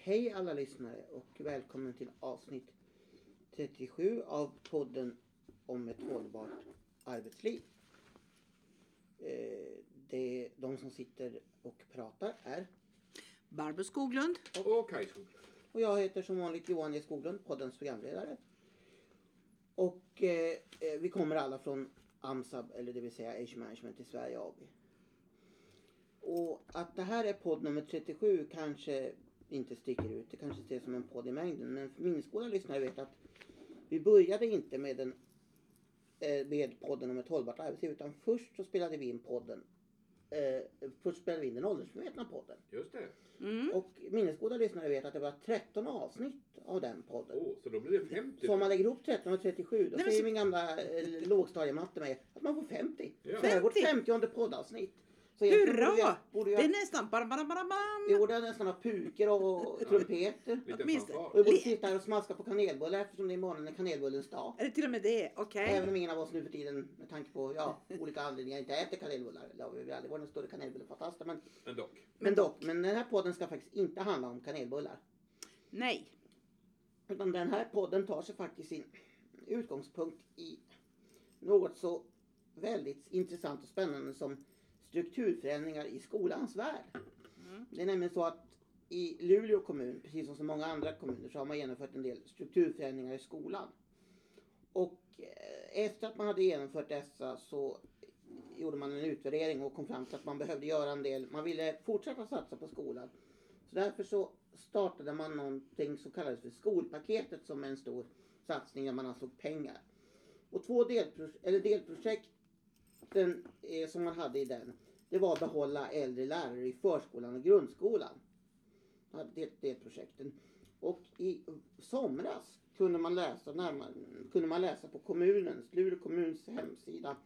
hej alla lyssnare och välkommen till avsnitt 37 av podden om ett hållbart arbetsliv. Eh, det, de som sitter och pratar är Barbro Skoglund. Och Kaj Skoglund. och jag heter som vanligt Johan E Skoglund, poddens programledare. Och eh, eh, vi kommer alla från AMSAB, eller det vill säga Age Management i Sverige AB. Och att det här är podd nummer 37 kanske inte sticker ut. Det kanske ses som en podd i mängden. Men för minnesgoda lyssnare vet att vi började inte med, den, eh, med podden om ett hållbart arbetsliv. Utan först så spelade vi in podden. Eh, först spelade vi in den åldersmedvetna podden. Just det. Mm. Och minnesgoda lyssnare vet att det var 13 avsnitt av den podden. Åh, så då blir det 50. Så om man lägger ihop 13 och 37 då Nej, säger så- min gamla eh, lågstadiematte mig att man får 50. Ja. Det här är vårt 50? 50 poddavsnitt. Så egentligen borde jag, Hurra! borde Det är jag, nästan bam, bam, bam, bam. vi borde nästan ha pukor och trumpeter. Lite Åtminstone- Och vi fanfar. borde sitta här och smaska på kanelbullar eftersom det imorgon är kanelbullens dag. Är det till och med det? Okej. Även om ingen av oss nu för tiden med tanke på ja, olika anledningar inte äter kanelbullar. Det har vi aldrig varit en större kanelbullefantast. Men, Men dock. men dock, men den här podden ska faktiskt inte handla om kanelbullar. Nej. Utan den här podden tar sig faktiskt sin utgångspunkt i något så väldigt intressant och spännande som strukturförändringar i skolans värld. Mm. Det är nämligen så att i Luleå kommun, precis som så många andra kommuner, så har man genomfört en del strukturförändringar i skolan. Och eh, efter att man hade genomfört dessa så gjorde man en utvärdering och kom fram till att man behövde göra en del, man ville fortsätta satsa på skolan. Så därför så startade man någonting som kallades för skolpaketet som är en stor satsning där man anslog pengar. Och två delprojekt, eller delprojekten eh, som man hade i den, det var att behålla äldre lärare i förskolan och grundskolan. Det, det del. Och i somras kunde man läsa, närmare, kunde man läsa på kommunens, Luleå kommuns hemsida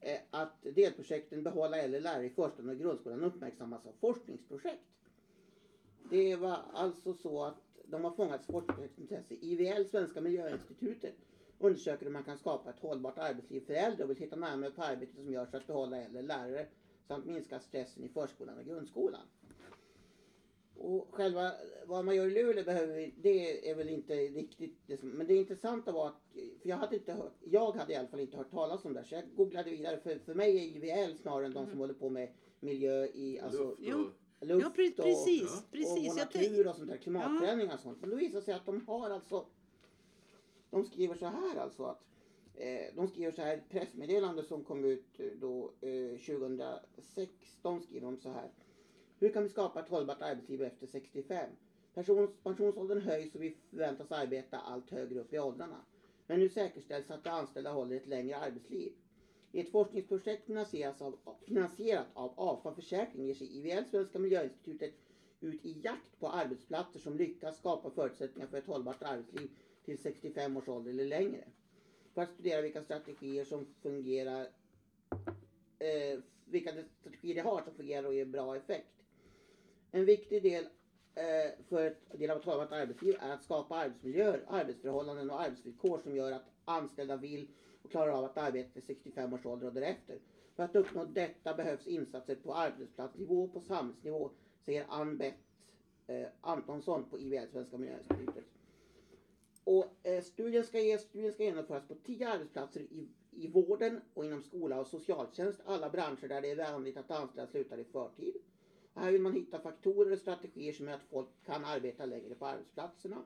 eh, att delprojekten Behålla äldre lärare i förskolan och grundskolan uppmärksammas av forskningsprojekt. Det var alltså så att de har fångats forskningsintresse. IVL, Svenska Miljöinstitutet, undersöker hur man kan skapa ett hållbart arbetsliv för äldre och vill titta närmare på arbetet som görs för att behålla äldre lärare samt minska stressen i förskolan och grundskolan. Och själva vad man gör i Luleå behöver vi, det är väl inte riktigt det som, men det intressanta var att, för jag hade inte hört, jag hade i alla fall inte hört talas om det så jag googlade vidare för, för mig är IVL snarare än de som håller på med miljö i, alltså Luft och... luft Ja, pre- och, precis. och precis. vår Jag natur och sånt där, klimatförändringar och sånt. Men då visar det sig att de har alltså, de skriver så här alltså att, Eh, de skriver så här, ett pressmeddelande som kom ut eh, då eh, 2016 skriver de så här. Hur kan vi skapa ett hållbart arbetsliv efter 65? Persons, pensionsåldern höjs och vi förväntas arbeta allt högre upp i åldrarna. Men nu säkerställs att de anställda håller ett längre arbetsliv. I ett forskningsprojekt av, finansierat av AFA Försäkring ger sig IVL, Svenska Miljöinstitutet, ut i jakt på arbetsplatser som lyckas skapa förutsättningar för ett hållbart arbetsliv till 65 års ålder eller längre. För att studera vilka strategier som fungerar, eh, vilka strategier det har som fungerar och ger bra effekt. En viktig del eh, för ett del av ett hållbart arbetsliv är att skapa arbetsmiljöer, arbetsförhållanden och arbetsvillkor som gör att anställda vill och klarar av att arbeta till 65 års ålder och därefter. För att uppnå detta behövs insatser på arbetsplatsnivå och på samhällsnivå, säger Ann Bett eh, Antonsson på IVL, Svenska Miljöinstitutet. Och eh, studien, ska ge, studien ska genomföras på tio arbetsplatser i, i vården och inom skola och socialtjänst, alla branscher där det är vanligt att anställda slutar i förtid. Och här vill man hitta faktorer och strategier som gör att folk kan arbeta längre på arbetsplatserna.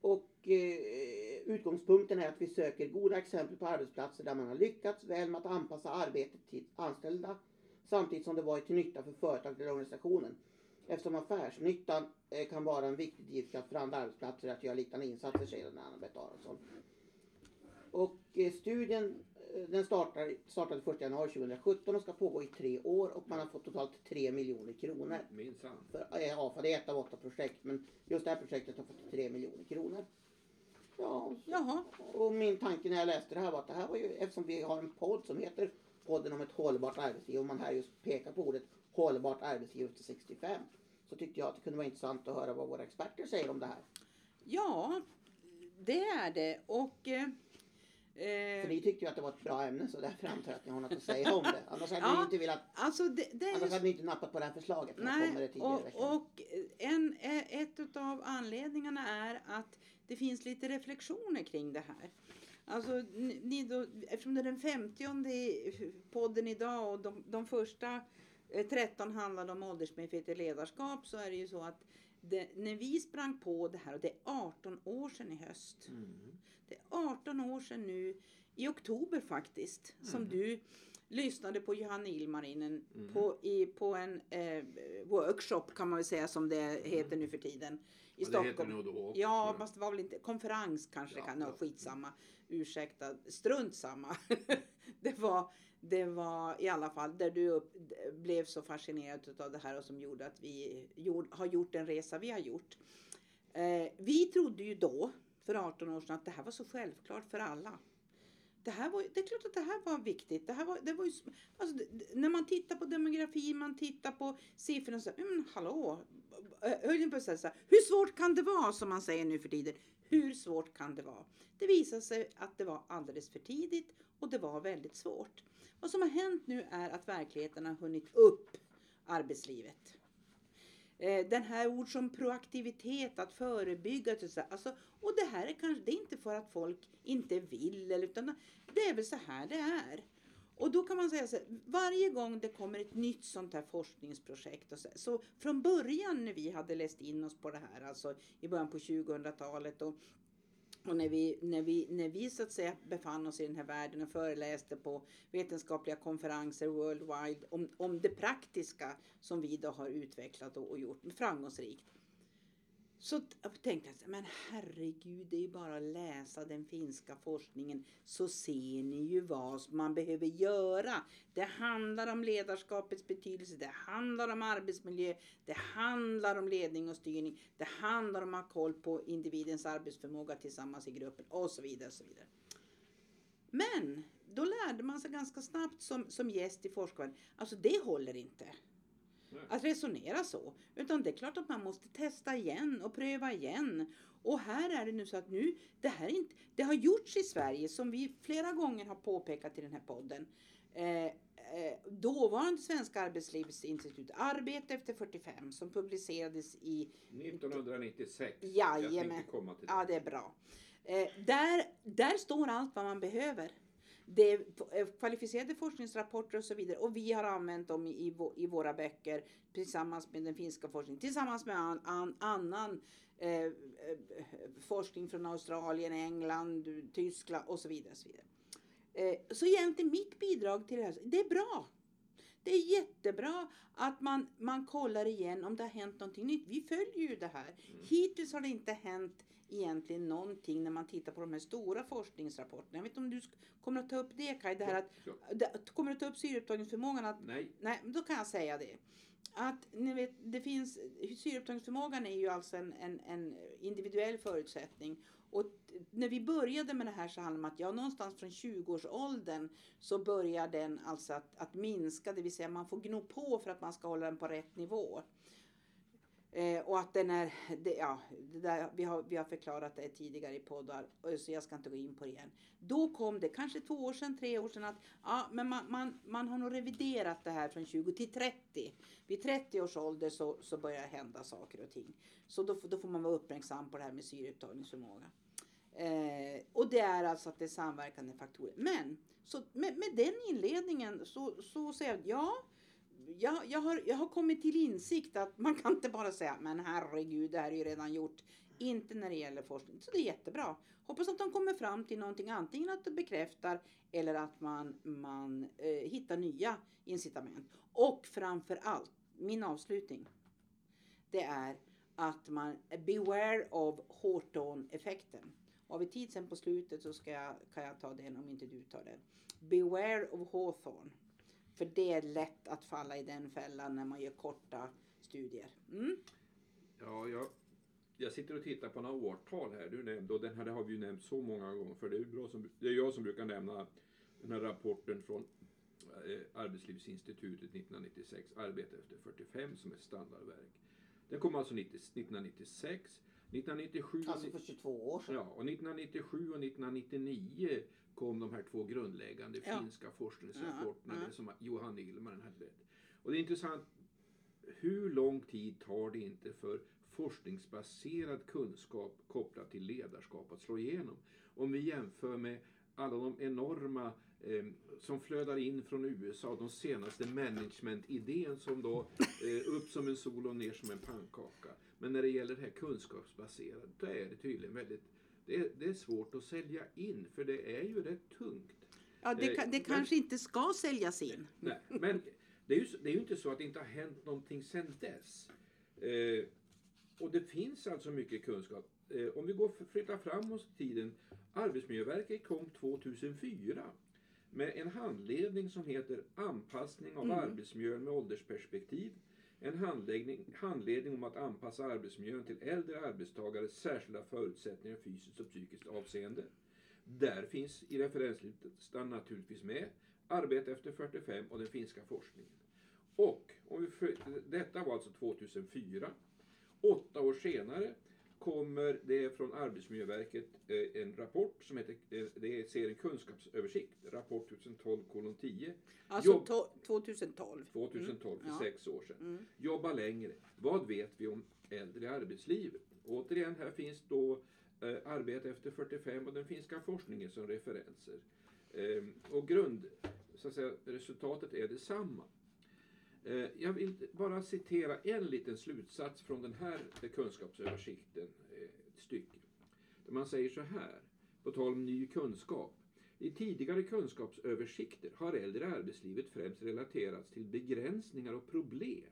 Och eh, utgångspunkten är att vi söker goda exempel på arbetsplatser där man har lyckats väl med att anpassa arbetet till anställda samtidigt som det varit till nytta för företaget eller organisationen. Eftersom affärsnyttan eh, kan vara en viktig drivkraft för andra arbetsplatser att göra liknande insatser, säger Anna-Beth Aronsson. Och eh, studien eh, den startar, startade 1 januari 2017 och ska pågå i tre år och man har fått totalt 3 miljoner kronor. Minsann. För, ja, för det är ett av åtta projekt men just det här projektet har fått 3 miljoner kronor. Ja, så, Jaha. och min tanke när jag läste det här var att det här var ju, eftersom vi har en podd som heter podden om ett hållbart arbetsliv och man här just pekar på ordet hållbart arbetsliv efter 65 så tyckte jag att det kunde vara intressant att höra vad våra experter säger om det här. Ja, det är det. Och eh, Eh, För ni tyckte ju att det var ett bra ämne så därför antar jag att ni har något att säga om det. Annars hade Ja. ni inte velat, alltså det, det annars hade ni inte nappat på det här förslaget. det kommer det Nej, tidigare och, veckan. och en, eh, ett av anledningarna är att det finns lite reflektioner kring det här. Alltså, ni, då, eftersom det är den 50 i podden idag och de, de första eh, 13 handlade om åldersmedvetet ledarskap så är det ju så att det, när vi sprang på det här och det är 18 år sedan i höst. Mm. Det är 18 år sedan nu, i oktober faktiskt, som Mm. du lyssnade på Johanna Ilmarinen Mm. på, i, på en eh, workshop kan man väl säga som det heter nu för tiden. I Ja, det heter Stockholm. nog då. Ja, Mm. fast det var väl inte konferens kanske Ja, kan ja. skitsamma. Ursäkta, strunt samma. det var det var i alla fall där du upp, blev så fascinerad av det här och som gjorde att vi gjord, har gjort den resa vi har gjort. Eh, vi trodde ju då, för 18 år sedan, att det här var så självklart för alla. Det, här var, det är klart att det här var viktigt. Det här var, det var ju, alltså, det- när man tittar på demografi, man tittar på siffrorna så men hallå, eh, höll på att säga så här, hur svårt kan det vara som man säger nu för tiden? Hur svårt kan det vara? Det visade sig att det var alldeles för tidigt och det var väldigt svårt. Vad som har hänt nu är att verkligheten har hunnit upp arbetslivet. Eh, den här ord som proaktivitet, att förebygga. och Alltså, och det här är kanske det är inte för att folk inte vill, utan det är väl så här det är. Och då kan man säga så här, varje gång det kommer ett nytt sånt här forskningsprojekt och så, så från början när vi hade läst in oss på det här, alltså i början på 2000-talet och och när vi, när, vi, när vi så att säga befann oss i den här världen och föreläste på vetenskapliga konferenser worldwide om, om det praktiska som vi då har utvecklat och, och gjort framgångsrikt. Så tänkte jag, men herregud, det är ju bara att läsa den finska forskningen så ser ni ju vad man behöver göra. Det handlar om ledarskapets betydelse, det handlar om arbetsmiljö, det handlar om ledning och styrning, det handlar om att ha koll på individens arbetsförmåga tillsammans i gruppen och så vidare. Och så vidare. Men då lärde man sig ganska snabbt som, som gäst i forskarvärlden, alltså det håller inte att resonera så. Utan det är klart att man måste testa igen och pröva igen. Och här är det nu så att nu, det här är inte, det har gjorts i Sverige som vi flera gånger har påpekat i den här podden. Eh, eh, dåvarande Svenska Arbetslivsinstitut, Arbete efter 45, som publicerades i 1996. Jag Jajamän. tänkte komma till det. Ja, det är bra. Eh, där, där står allt vad man behöver. Det är eh, kvalificerade forskningsrapporter och så vidare. Och vi har använt dem i, i, vå- i våra böcker tillsammans med den finska forskningen. Tillsammans med an, an, annan eh, eh, forskning från Australien, England, Tyskland och så vidare. Så, vidare. Eh, så egentligen mitt bidrag till det här, det är bra. Det är jättebra att man, man kollar igen om det har hänt någonting nytt. Vi följer ju det här. Hittills har det inte hänt egentligen någonting när man tittar på de här stora forskningsrapporterna. Jag vet inte om du kommer att ta upp det Kaj, det här att, Ja. det, kommer att ta upp syreupptagningsförmågan att Nej, Nej, då kan jag säga det. Att ni vet, det finns, syreupptagningsförmågan är ju alltså en, en, en individuell förutsättning. Och när vi började med det här så handlade det om att ja, någonstans från 20-årsåldern så börjar den alltså att, att minska, det vill säga man får gno på för att man ska hålla den på rätt nivå. Eh, och att den är, det, ja, det där, vi, har, vi har förklarat det tidigare i poddar eh, så jag ska inte gå in på det igen. Då kom det, kanske två år sedan, tre år sedan, att ja, men man, man, man har nog reviderat det här från 20 till 30. Vid 30 års ålder så, så börjar det hända saker och ting. Så då, får- då får man vara uppmärksam på det här med syreupptagningsförmåga. Eh, och det är alltså att det är samverkande faktorer. Men så med, med den inledningen så, så säger jag ja, jag, jag, har, jag har kommit till insikt att man kan inte bara säga men herregud det här är ju redan gjort. Inte när det gäller forskning. Så det är jättebra. Hoppas att de kommer fram till någonting antingen att det bekräftar eller att man, man eh, hittar nya incitament. Och framför allt, min avslutning. Det är att man beware of Horton-effekten. Har vi tid sen på slutet så ska jag, kan jag ta den om inte du tar den. Beware of Hawthorne. För det är lätt att falla i den fällan när man gör korta studier. Mm? ja, jag, jag sitter och tittar på några årtal här du nämnde och den här har vi ju nämnt så många gånger för det är, bra som, det är jag som brukar nämna den här rapporten från eh, Arbetslivsinstitutet 1996, Arbete efter 45 som ett standardverk. Den kom alltså 90, 1996. 1997 Alltså för 22 år sedan. Ja, och 1997 och 1999 kom de här två grundläggande Ja. finska forskningsrapporterna, som Johan Ilmanen hade rätt. Och det är intressant, hur lång tid tar det inte för forskningsbaserad kunskap kopplat till ledarskap att slå igenom? Om vi jämför med alla de enorma eh, som flödar in från USA, de senaste management-idén som då eh, upp som en sol och ner som en pannkaka. Men när det gäller det här kunskapsbaserade, då är det tydligen väldigt det är, det är svårt att sälja in för det är ju rätt tungt. Ja, det, Eh, kan- det men- kanske inte ska säljas in. Nej, men det är, ju, det är ju inte så att det inte har hänt någonting sedan dess. Eh, och det finns alltså mycket kunskap. Eh, om vi går flyttar framåt i tiden. Arbetsmiljöverket kom 2004 med en handledning som heter Anpassning av Mm. arbetsmiljön med åldersperspektiv. En handledning, om att anpassa arbetsmiljön till äldre arbetstagares särskilda förutsättningar fysiskt och psykiskt avseende. Där finns i referenslistan naturligtvis med Arbete efter 45 och den finska forskningen. Och om vi detta var alltså 2004. Åtta år senare kommer det från Arbetsmiljöverket eh, en rapport som heter, eh, det ser en kunskapsöversikt, rapport 2012 10, Alltså Jobb- to, 2012. 2012 för Ja. sex år sedan. Mm. Jobba längre. Vad vet vi om äldre i arbetslivet? Återigen, här finns då Eh, arbete efter 45 och den finska forskningen som referenser. Ehm, och grund, så att säga, resultatet är detsamma. Eh, jag vill bara citera en liten slutsats från den här kunskapsöversikten, eh, ett stycke. Där man säger så här, på tal om ny kunskap. I tidigare kunskapsöversikter har äldre i arbetslivet främst relaterats till begränsningar och problem.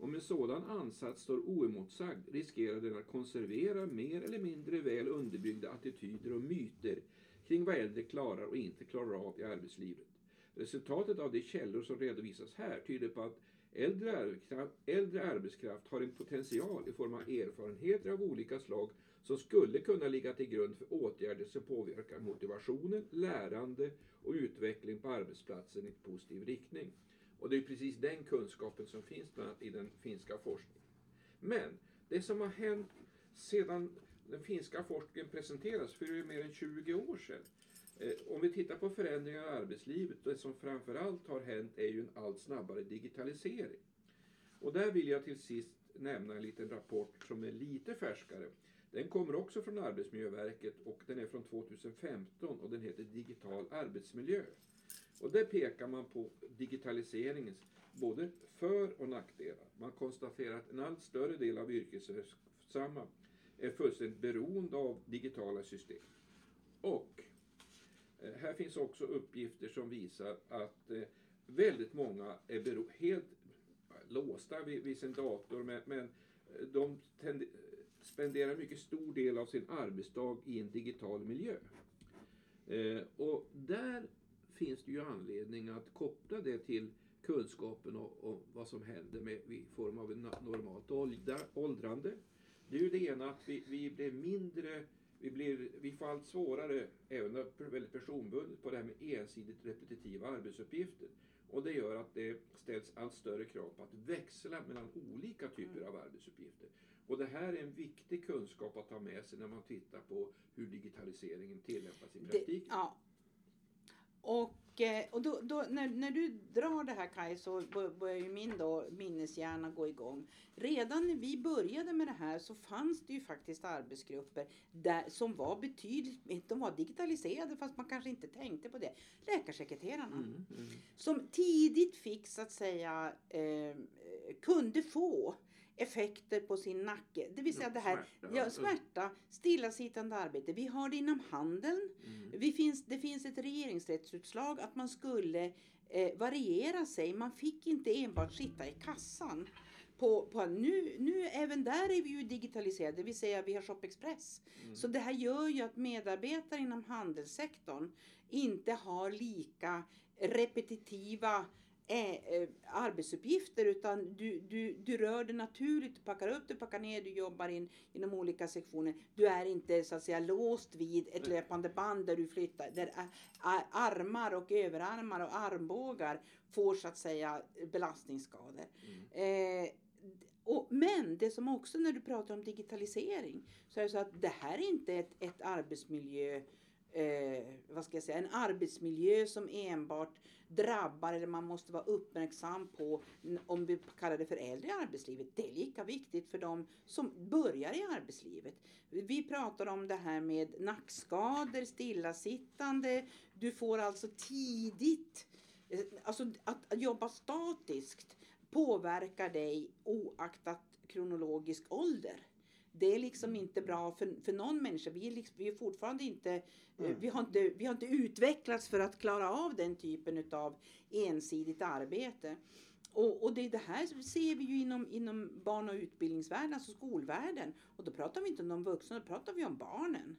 Om en sådan ansats står oemotsagd riskerar den att konservera mer eller mindre väl underbyggda attityder och myter kring vad äldre klarar och inte klarar av i arbetslivet. Resultatet av de källor som redovisas här tyder på att äldre arbetskraft, äldre arbetskraft har en potential i form av erfarenheter av olika slag som skulle kunna ligga till grund för åtgärder som påverkar motivationen, lärande och utveckling på arbetsplatsen i positiv riktning. Och det är precis den kunskapen som finns bland annat i den finska forskningen. Men det som har hänt sedan den finska forskningen presenterades för mer än 20 år sedan. Eh, om vi tittar på förändringar i arbetslivet, det som framförallt har hänt är ju en allt snabbare digitalisering. Och där vill jag till sist nämna en liten rapport som är lite färskare. Den kommer också från Arbetsmiljöverket och den är från 2015 och den heter Digital arbetsmiljö. Och där pekar man på digitaliseringens både för och nackdelar. Man konstaterar att en allt större del av yrkesverksamma är fullständigt beroende av digitala system. Och eh, här finns också uppgifter som visar att eh, väldigt många är helt låsta vid, vid sin dator men, men eh, de spenderar mycket stor del av sin arbetsdag i en digital miljö. Eh, och där finns det ju anledning att koppla det till kunskapen om, vad som händer med, i form av normalt åldra, åldrande. Det är ju det ena att vi, vi blir mindre, vi, blir, vi får allt svårare, även det väldigt personbundet, på det här med ensidigt repetitiva arbetsuppgifter. Och det gör att det ställs allt större krav på att växla mellan olika typer av arbetsuppgifter. Och det här är en viktig kunskap att ha med sig när man tittar på hur digitaliseringen tillämpas i Det, praktiken. ja. Och, eh, och då, då, när, när du drar det här Kaj så bör- börjar ju min då, minneshjärna gå igång. Redan när vi började med det här så fanns det ju faktiskt arbetsgrupper där, som var betydligt, de var digitaliserade fast man kanske inte tänkte på det. Läkarsekreterarna. Mm, mm. som tidigt fick så att säga eh, kunde få effekter på sin nacke. Det vill säga Ja, det här smärta. ja, smärta, stillasittande arbete. Vi har det inom handeln. Mm. Vi finns, det finns ett regeringsrättsutslag att man skulle eh, variera sig. Man fick inte enbart sitta i kassan. På, på, nu, nu även där är vi ju digitaliserade, det vill säga vi har Shop Express. Mm. Så det här gör ju att medarbetare inom handelssektorn inte har lika repetitiva arbetsuppgifter utan du, du, du rör dig naturligt, du packar upp, du packar ner, du jobbar in inom olika sektioner. Du är inte så att säga låst vid ett löpande band där du flyttar, där armar och överarmar och armbågar får så att säga belastningsskador. Mm. Eh, Och, men det som också när du pratar om digitalisering så är det så att det här är inte ett, ett arbetsmiljö eh, vad ska jag säga, en arbetsmiljö som enbart drabbar eller man måste vara uppmärksam på om vi kallar det för äldre i arbetslivet. Det är lika viktigt för de som börjar i arbetslivet. Vi pratar om det här med nackskador, stillasittande. Du får alltså tidigt, eh, alltså att, att jobba statiskt påverkar dig oaktat kronologisk ålder. Det är liksom inte bra för, för någon människa. Vi är, liksom, vi är fortfarande inte, eh, Mm. vi, har inte, vi har inte utvecklats för att klara av den typen av ensidigt arbete. Och, och det, det här ser vi ju inom, inom barn och utbildningsvärlden, alltså skolvärlden. Och då pratar vi inte om de vuxna, då pratar vi om barnen.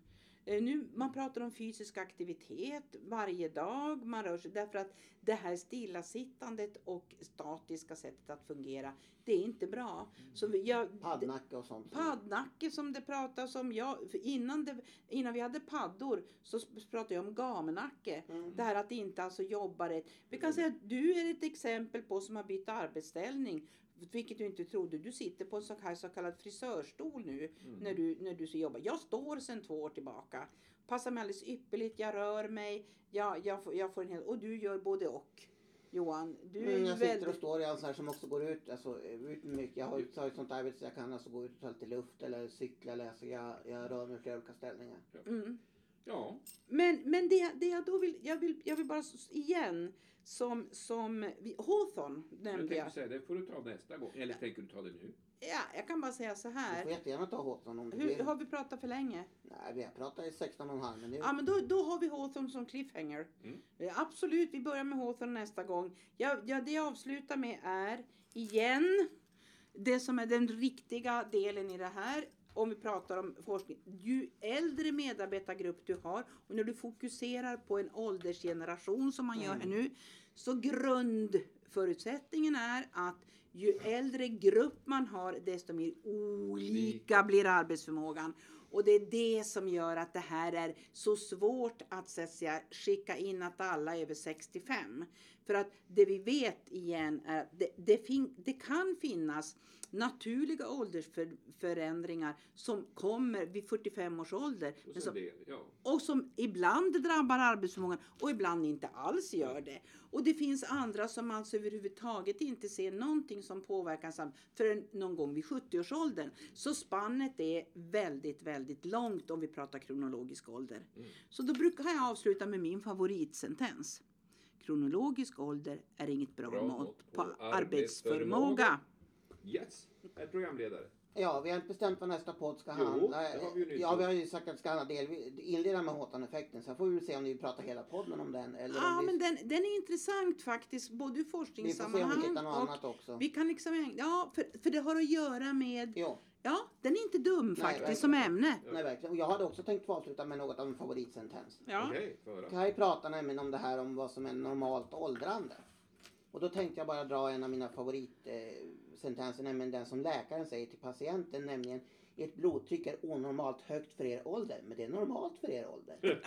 Eh, Nu, man pratar om fysisk aktivitet varje dag, man rör sig därför att det här stillasittandet och statiska sättet att fungera, det är inte bra. Så jag, Paddnacke och sånt. Paddnacke som det pratas om. Ja, för innan, det, innan vi hade paddor så pratade jag om gamenacke. Mm. Det här att inte alltså jobba rätt. Vi kan säga att du är ett exempel på som har bytt arbetsställning. Vilket du inte trodde. Du sitter på en så här så kallad frisörstol nu Mm. när du, när du ska jobba. Jag står sedan två år tillbaka. Passar mig alldeles ypperligt. Jag rör mig. Jag, jag, får, jag får en hel, och du gör både och. Johan, du Mm, jag sitter och står i en sån här som också går ut, alltså, ut mycket. Jag har, ett sånt arbete så jag kan alltså gå ut och ta lite luft eller cykla eller alltså, jag, jag rör mig i flera olika ställningar. Mm. Ja, Men, det, det jag då vill, jag vill, jag vill bara igen, som, som vi- Hawthorne nämnde jag. säga det får du ta nästa gång. Eller tänker du ta det nu? Ja, jag kan bara säga så Du får här. jättegärna ta Hawthorne om du Hur, vill. har vi pratat för länge? Nej, vi har pratat i 16 och en halv minut. Ja, men då, då har vi Hawthorne som cliffhanger. Mm. Absolut, vi börjar med Hawthorne nästa gång. Ja, ja, det jag avslutar med är, igen, det som är den riktiga delen i det här. Om vi pratar om forskning. Ju äldre medarbetargrupp du har och när du fokuserar på en åldersgeneration som man gör här nu. Så grundförutsättningen är att ju äldre grupp man har desto mer olika blir arbetsförmågan. Och det är det som gör att det här är så svårt att så att säga, skicka in att alla är över 65. För att det vi vet igen är att det, det, fin, det kan finnas naturliga åldersförändringar som kommer vid 45 års ålder. Och, som, det, ja. och som ibland drabbar arbetsförmågan och ibland inte alls gör det. Och det finns andra som alltså överhuvudtaget inte ser någonting som påverkar sam förrän någon gång vid 70-årsåldern. Så spannet är väldigt, väldigt långt om vi pratar kronologisk ålder. Mm. Så då brukar jag avsluta med min favoritsentens. Kronologisk ålder är inget bra, Bra mått på arbetsförmåga. arbetsförmåga. Yes, herr programledare. Ja, vi har inte bestämt vad nästa podd ska Jo, handla. det har vi ju nyss Ja, vi har ju sagt att det ska handla del, inleda med Hawthorne-effekten. Sen får vi väl se om vi pratar hela podden om den. Eller Ja, om vi, men den, den är intressant faktiskt, både ur vi får se om vi forskningssammanhang hittar något och annat också. vi kan liksom, ja, för, för det har att göra med, Jo, ja, den är inte dum faktiskt verkligen. som ämne. nej verkligen. Och jag hade också tänkt få avsluta med något av en favoritsentens. Ja. Okej, höra. Kai pratar nämligen om det här om vad som är normalt åldrande. Och då tänkte jag bara dra en av mina favoritsentenser, nämligen den som läkaren säger till patienten, nämligen ert blodtryck är onormalt högt för er ålder, men det är normalt för er ålder.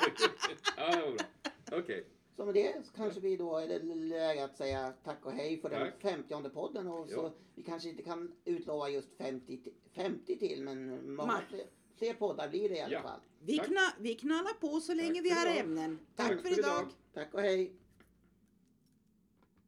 ja, det var bra. Okej, Så med det kanske vi då är det läge att säga tack och hej för den femtionde podden. Och så vi kanske inte kan utlova just 50, ti- 50 till, men många fler, fler poddar blir det i alla Ja. fall. Vi, kna, vi knallar på så länge Tack vi har idag. ämnen. Tack Tack för för idag. idag. Tack och hej!